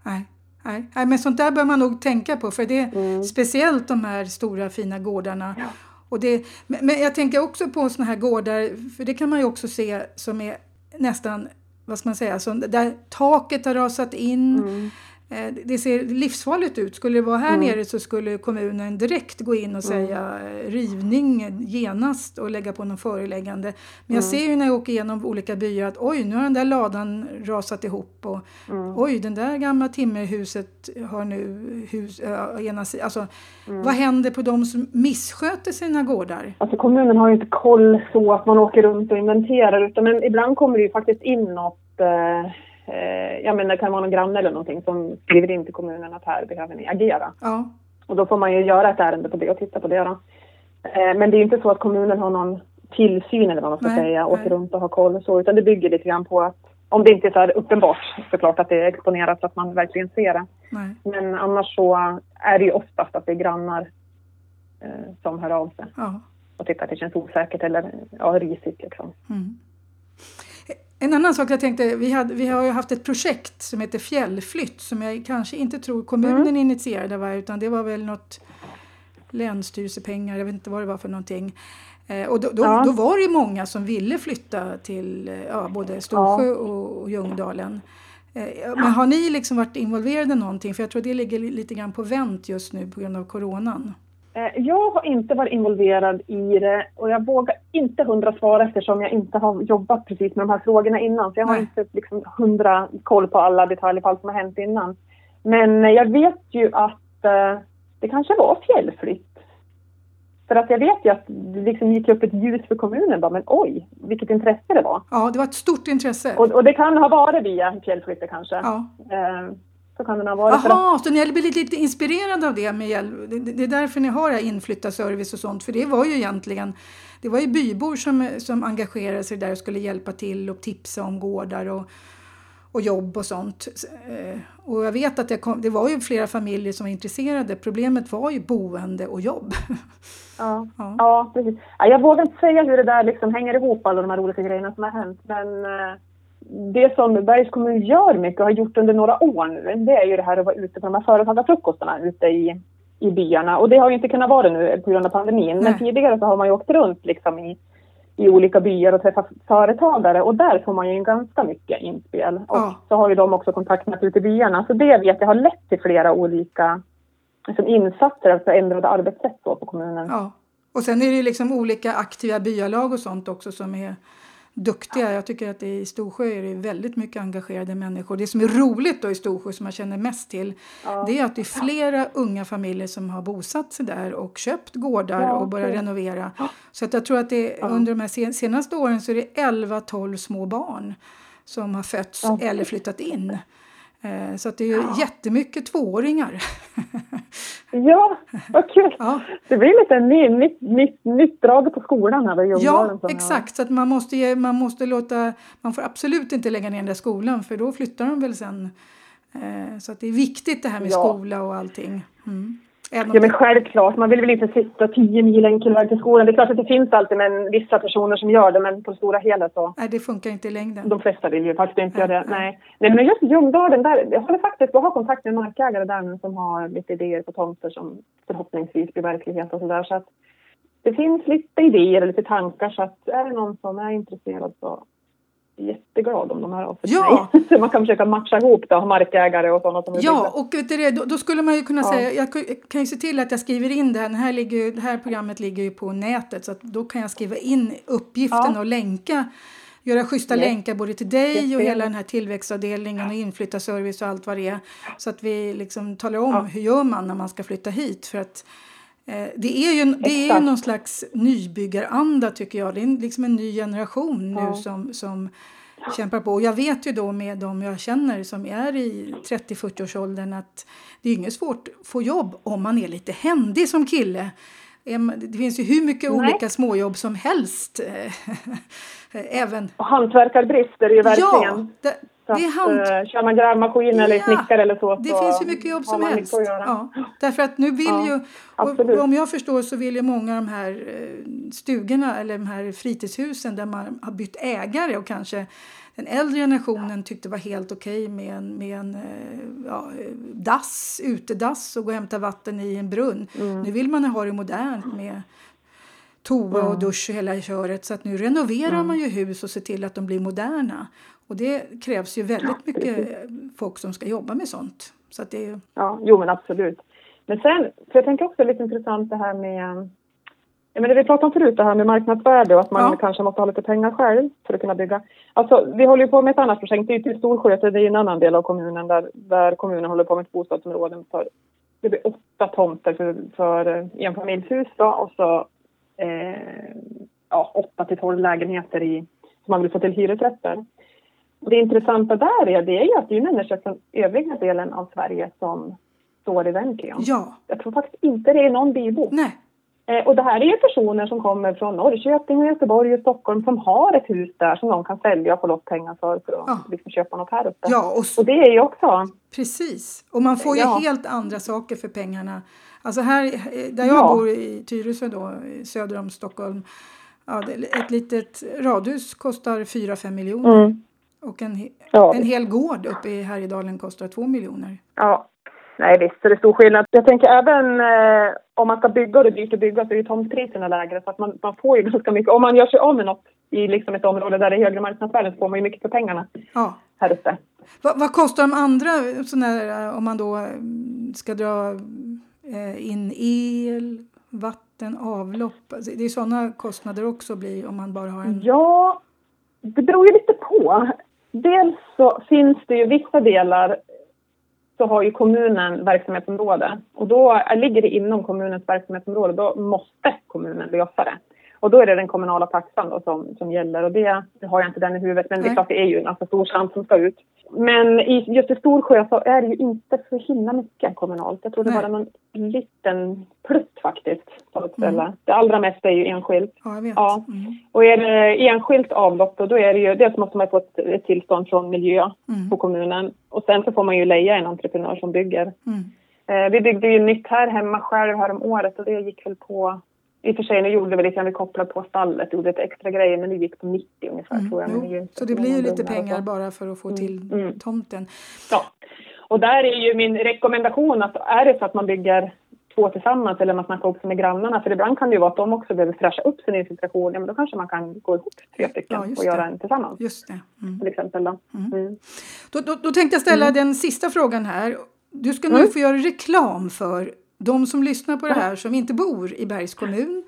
nej, nej, nej, men sånt där bör man nog tänka på för det Mm. speciellt de här stora fina gårdarna. Ja. Och det, men jag tänker också på såna här gårdar, för det kan man ju också se som är nästan, vad ska man säga, som, där taket har rasat in. Mm. Eh, Det ser livsfarligt ut. Skulle det vara här Mm. nere så skulle kommunen direkt gå in och säga eh, rivning genast och lägga på någon föreläggande. Men jag Mm. ser ju när jag åker igenom olika byar att oj, nu har den där ladan rasat ihop och Mm. oj, den där gamla timmerhuset har nu hus, äh, ena sidan. Alltså, Mm. vad händer på de som missköter sina gårdar? Alltså kommunen har ju inte koll så att man åker runt och inventerar utan men ibland kommer det ju faktiskt in något, eh, ja men det kan vara någon granne eller någonting som skriver in till kommunen att här behöver ni agera. Ja, Och då får man ju göra ett ärende på det och titta på det då. Eh, men det är inte så att kommunen har någon tillsyn eller vad man ska Nej, säga, åker nej. runt och har koll och så, utan det bygger lite grann på att om det inte är så här uppenbart såklart att det är exponerat så att man verkligen ser det. nej. Men annars så är det ju oftast att det är grannar eh, som hör av sig Ja. och tycker att det känns osäkert eller ja, risigt. Liksom. Mm. En annan sak jag tänkte, vi, hade, vi har ju haft ett projekt som heter Fjällflytt som jag kanske inte tror kommunen Mm. initierade va, utan det var väl något länsstyrelsepengar, jag vet inte vad det var för någonting. Eh, och då, då, Ja. då var det ju många som ville flytta till ja, både Storsjö och, och Ljungdalen. Eh, men har ni liksom varit involverade i någonting? För jag tror det ligger li- lite grann på vänt just nu på grund av coronan. Eh, Jag har inte varit involverad i det och jag vågar inte hundra svara eftersom jag inte har jobbat precis med de här frågorna innan. Så jag har Nej. inte liksom hundra koll på alla detaljer på allt som har hänt innan. Men eh, jag vet ju att eh, det kanske var fjällflytt. För att jag vet ju att det liksom gick upp ett ljus för kommunen. Bara, men oj, vilket intresse det var. Ja, det var ett stort intresse. Och, och det kan ha varit via fjällflytte kanske. Ja. Så kan det ha varit. Jaha, så ni har blivit lite inspirerade av det med hjälp. Det, är därför ni har inflyttarservice och sånt. För det var ju egentligen, det var ju bybor som, som engagerade sig där och skulle hjälpa till och tipsa om gårdar och, och jobb och sånt. Eh, Och jag vet att det, kom, det var ju flera familjer som var intresserade. Problemet var ju boende och jobb. [LAUGHS] Ja, Ja. ja precis. Ja, jag vågar inte säga hur det där liksom hänger ihop, alla de här olika grejerna som har hänt. Men eh, det som Bergs kommun gör mycket och har gjort under några år nu, det är ju det här att vara ute på de här företagarfrukostarna ute i, i byarna. Och det har ju inte kunnat vara nu på grund av pandemin. Nej. Men tidigare så har man ju åkt runt liksom i, i olika byar och träffat företagare och där får man ju ganska mycket inspel. Och ja. så har ju de också kontaktat ute i byarna. Så det vet jag har lett till flera olika liksom, insatser, alltså ändrade arbetssätt på kommunen. Ja. Och sen är det liksom olika aktiva byalag och sånt också som är duktiga. Jag tycker att det i Storsjö är det väldigt mycket engagerade människor. Det som är roligt då i Storsjö som jag känner mest till ja. det är att det är flera unga familjer som har bosatt sig där och köpt gårdar ja, och börjat okay. renovera. Så att jag tror att det ja. under de här senaste åren så är det 11-12 små barn som har fötts eller flyttat in. Eh, så att det är ja. jättemycket tvååringar. [LAUGHS] ja, vad kul! Ja. Det blir lite ny, nytt, drag på skolan här Ja, exakt. Så att man måste, ge, man måste låta... Man får absolut inte lägga ner den där skolan för då flyttar de väl sen. Eh, så att det är viktigt det här med ja. skola och allting. Mm. Ja men självklart, man vill väl inte sitta tio mil enkel väg till skolan. Det är klart att det finns alltid men vissa personer som gör det men på det stora hela så. Nej det funkar inte i längden. De flesta vill ju faktiskt inte göra det. Nej. Nej men just Ljungdalen där, jag håller faktiskt på att ha kontakt med markägare där nu som har lite idéer på tomter som förhoppningsvis blir verklighet och sådär så att det finns lite idéer och lite tankar så att är det någon som är intresserad så jätteglad om de här av ja. mig. [LAUGHS] Så man kan försöka matcha ihop då, markägare och sådana som Ja, och vet du, då, då skulle man ju kunna ja. säga, jag kan ju se till att jag skriver in det här, här, ligger, det här programmet ligger ju på nätet så att då kan jag skriva in uppgiften ja. och länka göra schyssta yes. länkar både till dig yes. och hela den här tillväxtavdelningen och inflyttarservice och allt vad det är. Så att vi liksom talar om ja. hur gör man när man ska flytta hit. För att det är ju det är någon slags nybyggaranda tycker jag. Det är liksom en ny generation nu som, som kämpar på. Och jag vet ju då med de jag känner som är i 30-40-årsåldern att det är inget svårt att få jobb om man är lite händig som kille. Det finns ju hur mycket Nej. olika småjobb som helst. [LAUGHS] Även... Och hantverkarbrist är det ju verkligen. Ja, det, så det är hand... Uh, kör man grävmaskin eller ja, snickare eller så. Det så finns ju mycket jobb som helst. Ja, därför att nu vill ja, ju, och, om jag förstår så vill ju många av de här eh, stugorna eller de här fritidshusen där man har bytt ägare och kanske den äldre generationen tyckte var helt okej okay med en, med en eh, ja, dass, utedass och gå och hämta vatten i en brunn. Mm. Nu vill man ha det modernt med toa och dusch och hela köret. Så att nu renoverar mm. man ju hus och ser till att de blir moderna. Och det krävs ju väldigt mycket folk som ska jobba med sånt. Så att det är... Ja, jo men absolut. Men sen, för jag tänker också lite intressant det här med Ja, men det vi pratade om förut, det här med marknadsvärde och att man ja. kanske måste ha lite pengar själv för att kunna bygga. Alltså, vi håller ju på med ett annat projekt, det är ju Storsjö, det är en annan del av kommunen där, där kommunen håller på med ett bostadsområde för det blir åtta tomter för, för enfamiljshus då, och så eh, ja, åtta till tolv lägenheter i, som man vill få till hyresrätter. Det intressanta där är, det är att det är människor från övriga delen av Sverige som står i den kön. Ja. Jag tror faktiskt inte det är någon bybo. Nej. Eh, och det här är ju personer som kommer från Norrköping, Göteborg och Stockholm som har ett hus där som de kan sälja och få loss pengar för för att ja. liksom köpa något här uppe. Ja, och, och det är ju också... Precis, och man får ju ja. helt andra saker för pengarna. Alltså här där jag ja. bor i Tyresö då, söder om Stockholm, ett litet radhus kostar 4-5 miljoner. Mm. Och en, ja. en hel gård uppe i Härjedalen kostar 2 miljoner. Ja, nej visst, det är stor skillnad. Jag tänker även eh, om man ska bygga och det är dyrt att bygga så är ju tomtpriserna lägre så att man, man får ju [LAUGHS] ganska mycket. Om man gör sig av med något i liksom ett område där det är högre marknadsvärden så får man ju mycket för pengarna ja. här uppe. Va, vad kostar de andra sådana om man då mm, ska dra eh, in el, vatten, avlopp? Alltså, det är sådana kostnader också blir om man bara har en... Ja, det beror ju lite på. Dels så finns det ju vissa delar så har ju kommunen verksamhetsområde och då ligger det inom kommunens verksamhetsområde, då måste kommunen lösa det. Och då är det den kommunala taxan då som, som gäller och det, det har jag inte den i huvudet men det är klart det är ju en ganska stor slant som ska ut. Men i, just i Storsjö så är det ju inte så himla mycket kommunalt. Jag tror det bara någon liten plutt faktiskt på ett ställe. Mm. Det allra mesta är ju enskilt. Ja, jag vet. Ja. Mm. Och är det enskilt avlopp då, då är det ju, dels måste man få ett, ett tillstånd från miljö mm. på kommunen och sen så får man ju leja en entreprenör som bygger. Mm. Eh, vi byggde ju nytt här hemma själv här om året och det gick väl på I och för sig, nu gjorde vi lite grann, vi kopplade på stallet, gjorde lite extra grejer, men det gick på 90 ungefär Mm, tror jag. Inte Så det blir ju lite och pengar bara för att få till Mm. tomten. Ja, och där är ju min rekommendation att är det så att man bygger två tillsammans eller man snackar också med grannarna, för ibland kan det ju vara att de också behöver fräscha upp sin infiltration, ja men då kanske man kan gå ihop tre stycken Ja, och göra det. en tillsammans Just det. Mm. till exempel. Då. Mm. Då, då, då tänkte jag ställa den sista frågan här. Du ska nu Mm. få göra reklam för de som lyssnar på det här som inte bor i Bergs kommun.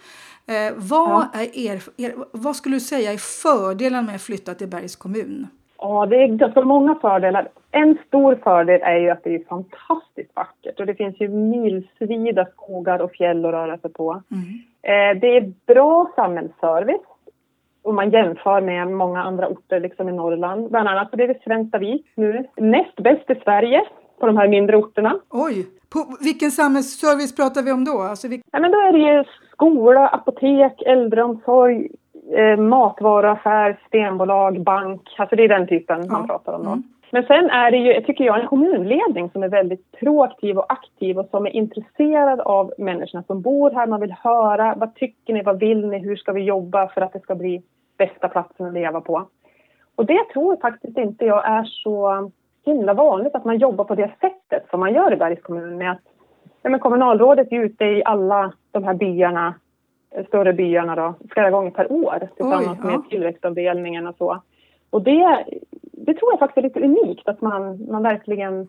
Eh, vad, är er, er, vad skulle du säga är fördelen med att flytta till Bergs kommun? Ja, det är ganska många fördelar. En stor fördel är ju att det är fantastiskt vackert och det finns ju milsvida skogar och fjäll att röra sig på. Mm. Eh, det är bra samhällsservice om man jämför med många andra orter liksom i Norrland. Bland annat så är det Svenstavik nu näst bäst i Sverige på de här mindre orterna. Oj, på, vilken samhällsservice pratar vi om då? Alltså, vi, Ja, men då är det ju skola, apotek, äldreomsorg, eh, matvaruaffär, stenbolag, bank. Alltså det är den typen man pratar om då. Mm. Men sen är det ju, tycker jag, en kommunledning som är väldigt proaktiv och aktiv och som är intresserad av människorna som bor här. Man vill höra, vad tycker ni, vad vill ni, hur ska vi jobba för att det ska bli bästa platsen att leva på? Och det tror faktiskt inte jag är så himla vanligt att man jobbar på det sättet som man gör i Bergs kommun med att ja, men kommunalrådet är ute i alla de här byarna, eh, större byarna då, flera gånger per år tillsammans ja. med tillväxtavdelningen och så. Och det, det tror jag faktiskt är lite unikt att man, man verkligen,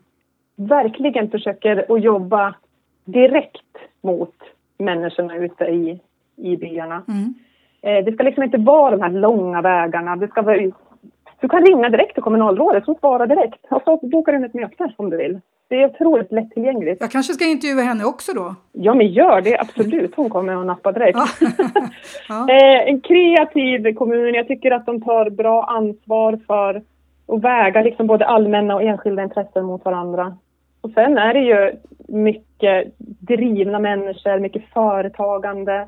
verkligen försöker att jobba direkt mot människorna ute i, i byarna. mm. Eh, det ska liksom inte vara de här långa vägarna. Det ska vara, du kan ringa direkt till kommunalrådet som svarar direkt och så bokar du in ett möte om du vill. Det är otroligt lättillgängligt. Jag kanske ska intervjua henne också då? Ja, men gör det absolut. Hon kommer att nappa direkt. Ja. [LAUGHS] [LAUGHS] ja. Eh, en kreativ kommun. Jag tycker att de tar bra ansvar för att väga liksom både allmänna och enskilda intressen mot varandra. Och sen är det ju mycket drivna människor, mycket företagande.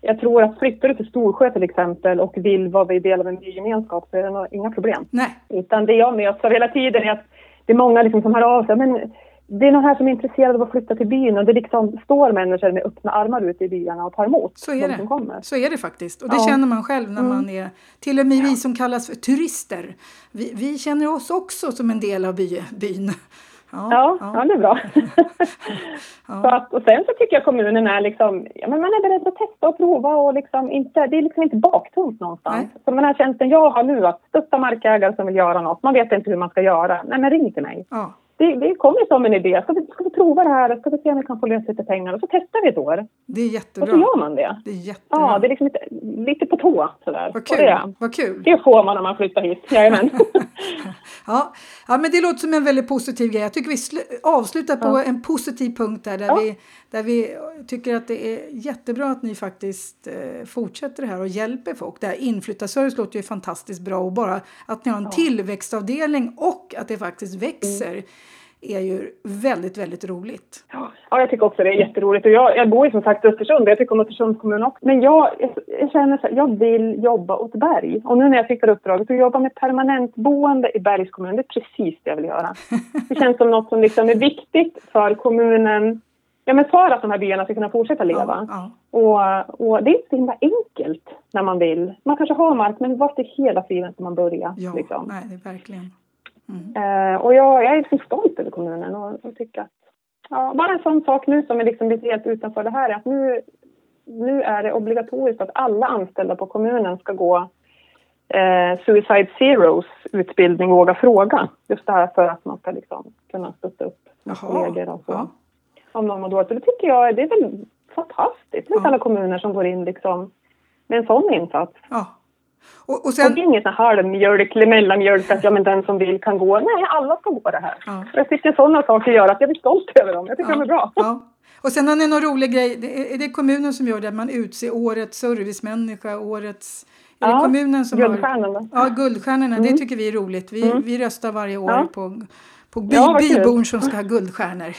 Jag tror att flyttar du till Storsjö till exempel och vill vara del av en bygemenskap så är det inga problem. Nej, Utan det jag möts av hela tiden är att det är många liksom som hör av sig. Men det är någon här som är intresserad av att flytta till byn och det liksom står människor med öppna armar ute i byarna och tar emot så är de det. som kommer. Så är det faktiskt. Och det Ja. känner man själv när Mm. man är, till och med vi som kallas för turister, vi, vi känner oss också som en del av by, byn. Ja, ja. det är bra. [LAUGHS] Ja. Så att, och sen så tycker jag kommunen är liksom, ja men man är beredd att testa och prova och liksom inte, det är liksom inte baktungt någonstans. Nej. Som den här tjänsten jag har nu, att stötta markägare som vill göra något. Man vet inte hur man ska göra. Nej men ring till mig. Ja. Det, det kommer som en idé. Ska vi, ska vi prova det här? Ska vi se om vi kan få lösa lite pengar? Och så testar vi ett år. Det är Och jättebra. så gör man det. Det är jättebra. Ja, det är liksom lite, lite på tå sådär. Vad Och kul. Det, Vad kul. det får man när man flyttar hit. Jajamän. [LAUGHS] Ja. ja, men det låter som en väldigt positiv grej. Jag tycker vi sl- avslutar på Ja. en positiv punkt där, där, Ja. vi, där vi tycker att det är jättebra att ni faktiskt eh, fortsätter det här och hjälper folk. Det här inflyttarservice låter ju fantastiskt bra och bara att ni har en tillväxtavdelning och att det faktiskt växer är ju väldigt, väldigt roligt. Ja, jag tycker också det är jätteroligt. Och jag, jag bor ju som sagt i Östersund jag tycker om Östersunds kommun också. Men jag, jag, jag känner så här, jag vill jobba åt Berg. Och nu när jag fick det här uppdraget att jobba med permanentboende i Bergs kommun, det är precis det jag vill göra. [LAUGHS] Det känns som något som liksom är viktigt för kommunen, ja men för att de här byarna ska kunna fortsätta leva. Ja, Och, och det är inte så himla enkelt när man vill. Man kanske har mark, men vart i hela friden ska man börja? ja, liksom? nej, det är verkligen. Eh, och jag, jag är liksom stolt över kommunen och, och tycker att ja, bara en sån sak nu som är liksom lite helt utanför det här är att nu, nu är det obligatoriskt att alla anställda på kommunen ska gå eh, Suicide Zeros utbildning Våga fråga. Just det här för att man ska liksom kunna stötta upp Jaha, kollegor och så. ja. Om någon mår dåligt. Och det tycker jag det är väl fantastiskt med Ja. alla kommuner som går in liksom med en sån insats. Ja. Och, och Och sen, det är inget halvmjölk eller mellanmjölk att ja, men den som vill kan gå. Nej, alla ska gå det här. Ja. Och Jag tycker sådana saker gör att jag blir stolt över dem. Jag tycker de är bra. Ja. Och sen har ni någon rolig grej, det är, är det kommunen som gör det? Man utser årets servicemänniska, årets... Är det Ja, kommunen som har... Guldstjärnan då. Ja, Guldstjärnorna, det tycker vi är roligt. Vi, Mm. vi röstar varje år Ja. på, på by, ja, byborn som ska ha guldstjärnor. [LAUGHS]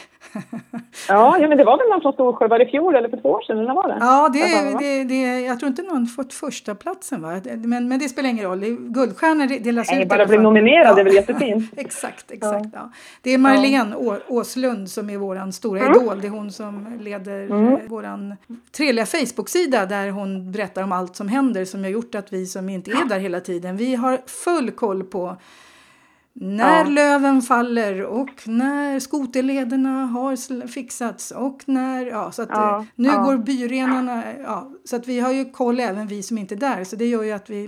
ja, ja, men det var väl någon från Storsjö, var det i fjol eller för två år sedan? Eller var det? Ja, det, det, det, jag tror inte någon fått första platsen va? Men, men det spelar ingen roll, guldstjärnor delas Nej, ut. bara bli nominerad ja. det är väl jättefint. exakt, [LAUGHS] exakt. Ja. Ja. Det är Marlene ja. Åslund som är vår stora mm. idol. Det är hon som leder mm. vår trevliga Facebook-sida där hon berättar om allt som händer som har gjort att vi som inte är där hela tiden, vi har full koll på när ja. löven faller och när skoterlederna har fixats och när, ja så att ja. Eh, nu ja. går byrenarna, ja så att vi har ju koll även vi som inte är där så det gör ju att vi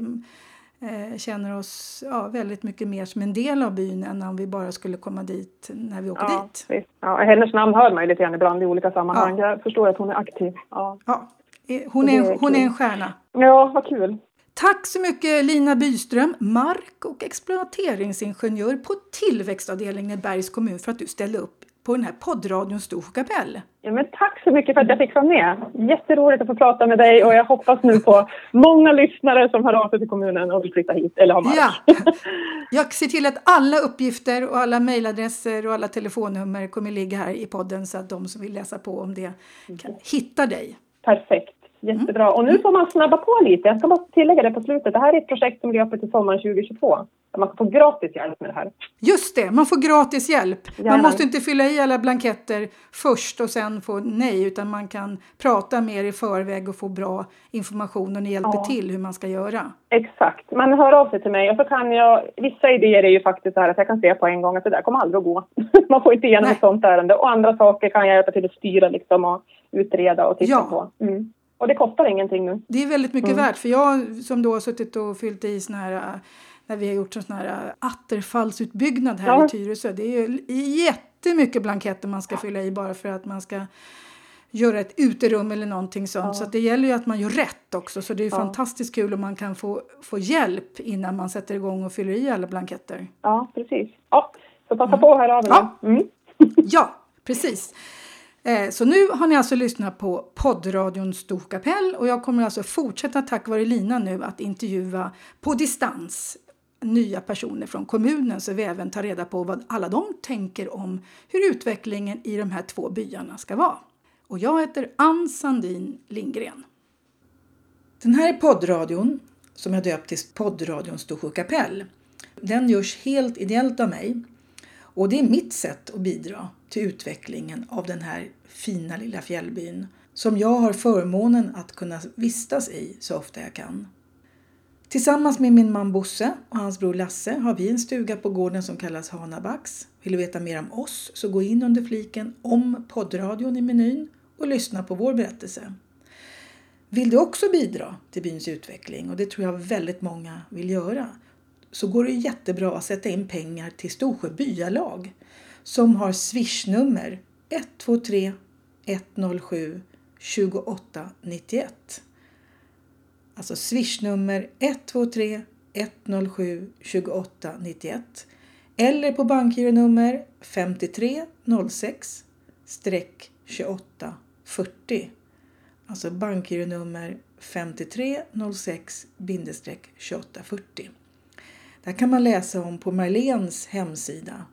eh, känner oss ja, väldigt mycket mer som en del av byn än om vi bara skulle komma dit när vi åker ja, dit. Ja, hennes namn hör man ju lite grann ibland i olika sammanhang. Jag förstår att hon är aktiv. Ja. ja. Eh, hon, är, är hon är en stjärna. Ja, vad kul. Tack så mycket Lina Byström, mark och exploateringsingenjör på tillväxtavdelningen i Bergs kommun för att du ställde upp på den här poddradion Storsjö kapell. Ja, men tack så mycket för att jag fick vara med. Jätteroligt att få prata med dig och jag hoppas nu på många lyssnare som hör av sig till kommunen och vill flytta hit eller ha mark. Ja. [LAUGHS] Jag ser till att alla uppgifter och alla mejladresser och alla telefonnummer kommer ligga här i podden så att de som vill läsa på om det kan hitta dig. Perfekt. Jättebra. Och nu får man snabba på lite. Jag ska bara tillägga det på slutet. Det här är ett projekt som löper till sommaren 2022. Där man får gratis hjälp med det här. Just det, man får gratis hjälp. Gärna. Man måste inte fylla i alla blanketter först och sen få nej utan man kan prata med er i förväg och få bra information och ni hjälper ja. till hur man ska göra. Exakt. Man hör av sig till mig och så kan jag, vissa idéer är ju faktiskt så här att jag kan se på en gång att det där kommer aldrig att gå. [LAUGHS] man får inte igenom nej. ett sånt ärende och andra saker kan jag hjälpa till att styra liksom och utreda och titta ja. på. Mm. Och det kostar ingenting nu. Det är väldigt mycket mm. värt för jag som då har suttit och fyllt i såna här äh, när vi har gjort en sån här äh, atterfallsutbyggnad här ja. i Tyresö. Det är ju jättemycket blanketter man ska fylla i bara för att man ska göra ett uterum eller någonting sånt. Ja. Så det gäller ju att man gör rätt också. Så det är ja. fantastiskt kul om man kan få, få hjälp innan man sätter igång och fyller i alla blanketter. Ja, precis. Ja, så passa mm. på höra av. Mm. ja, precis. Eh, så nu har ni alltså lyssnat på poddradion Storkapell och jag kommer alltså fortsätta tack vare Lina nu att intervjua på distans nya personer från kommunen så vi även tar reda på vad alla de tänker om hur utvecklingen i de här två byarna ska vara. Och jag heter Ann Sandin Lindgren. Den här poddradion, som jag döpt till poddradion Storsjö kapell, den görs helt ideellt av mig och det är mitt sätt att bidra till utvecklingen av den här fina lilla fjällbyn som jag har förmånen att kunna vistas i så ofta jag kan. Tillsammans med min man Bosse och hans bror Lasse har vi en stuga på gården som kallas Hanabax. Vill du veta mer om oss så gå in under fliken om poddradion i menyn och lyssna på vår berättelse. Vill du också bidra till byns utveckling och det tror jag väldigt många vill göra så går det jättebra att sätta in pengar till Storsjö byalag som har swishnummer 123 107 2891. Alltså swishnummer 123 107 2891 eller på bankgironummer 5306-2840. Alltså bankgironummer 5306-2840. Det här kan man läsa om på Marlens hemsida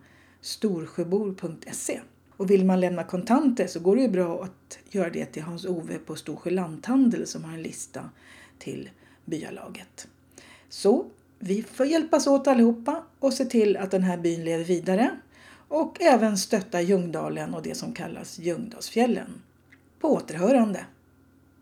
storsjöbor.se. Och vill man lämna kontanter så går det ju bra att göra det till Hans-Ove på Storsjö lanthandel som har en lista till byalaget. Så vi får hjälpas åt allihopa och se till att den här byn lever vidare och även stötta Ljungdalen och det som kallas Ljungdalsfjällen. På återhörande!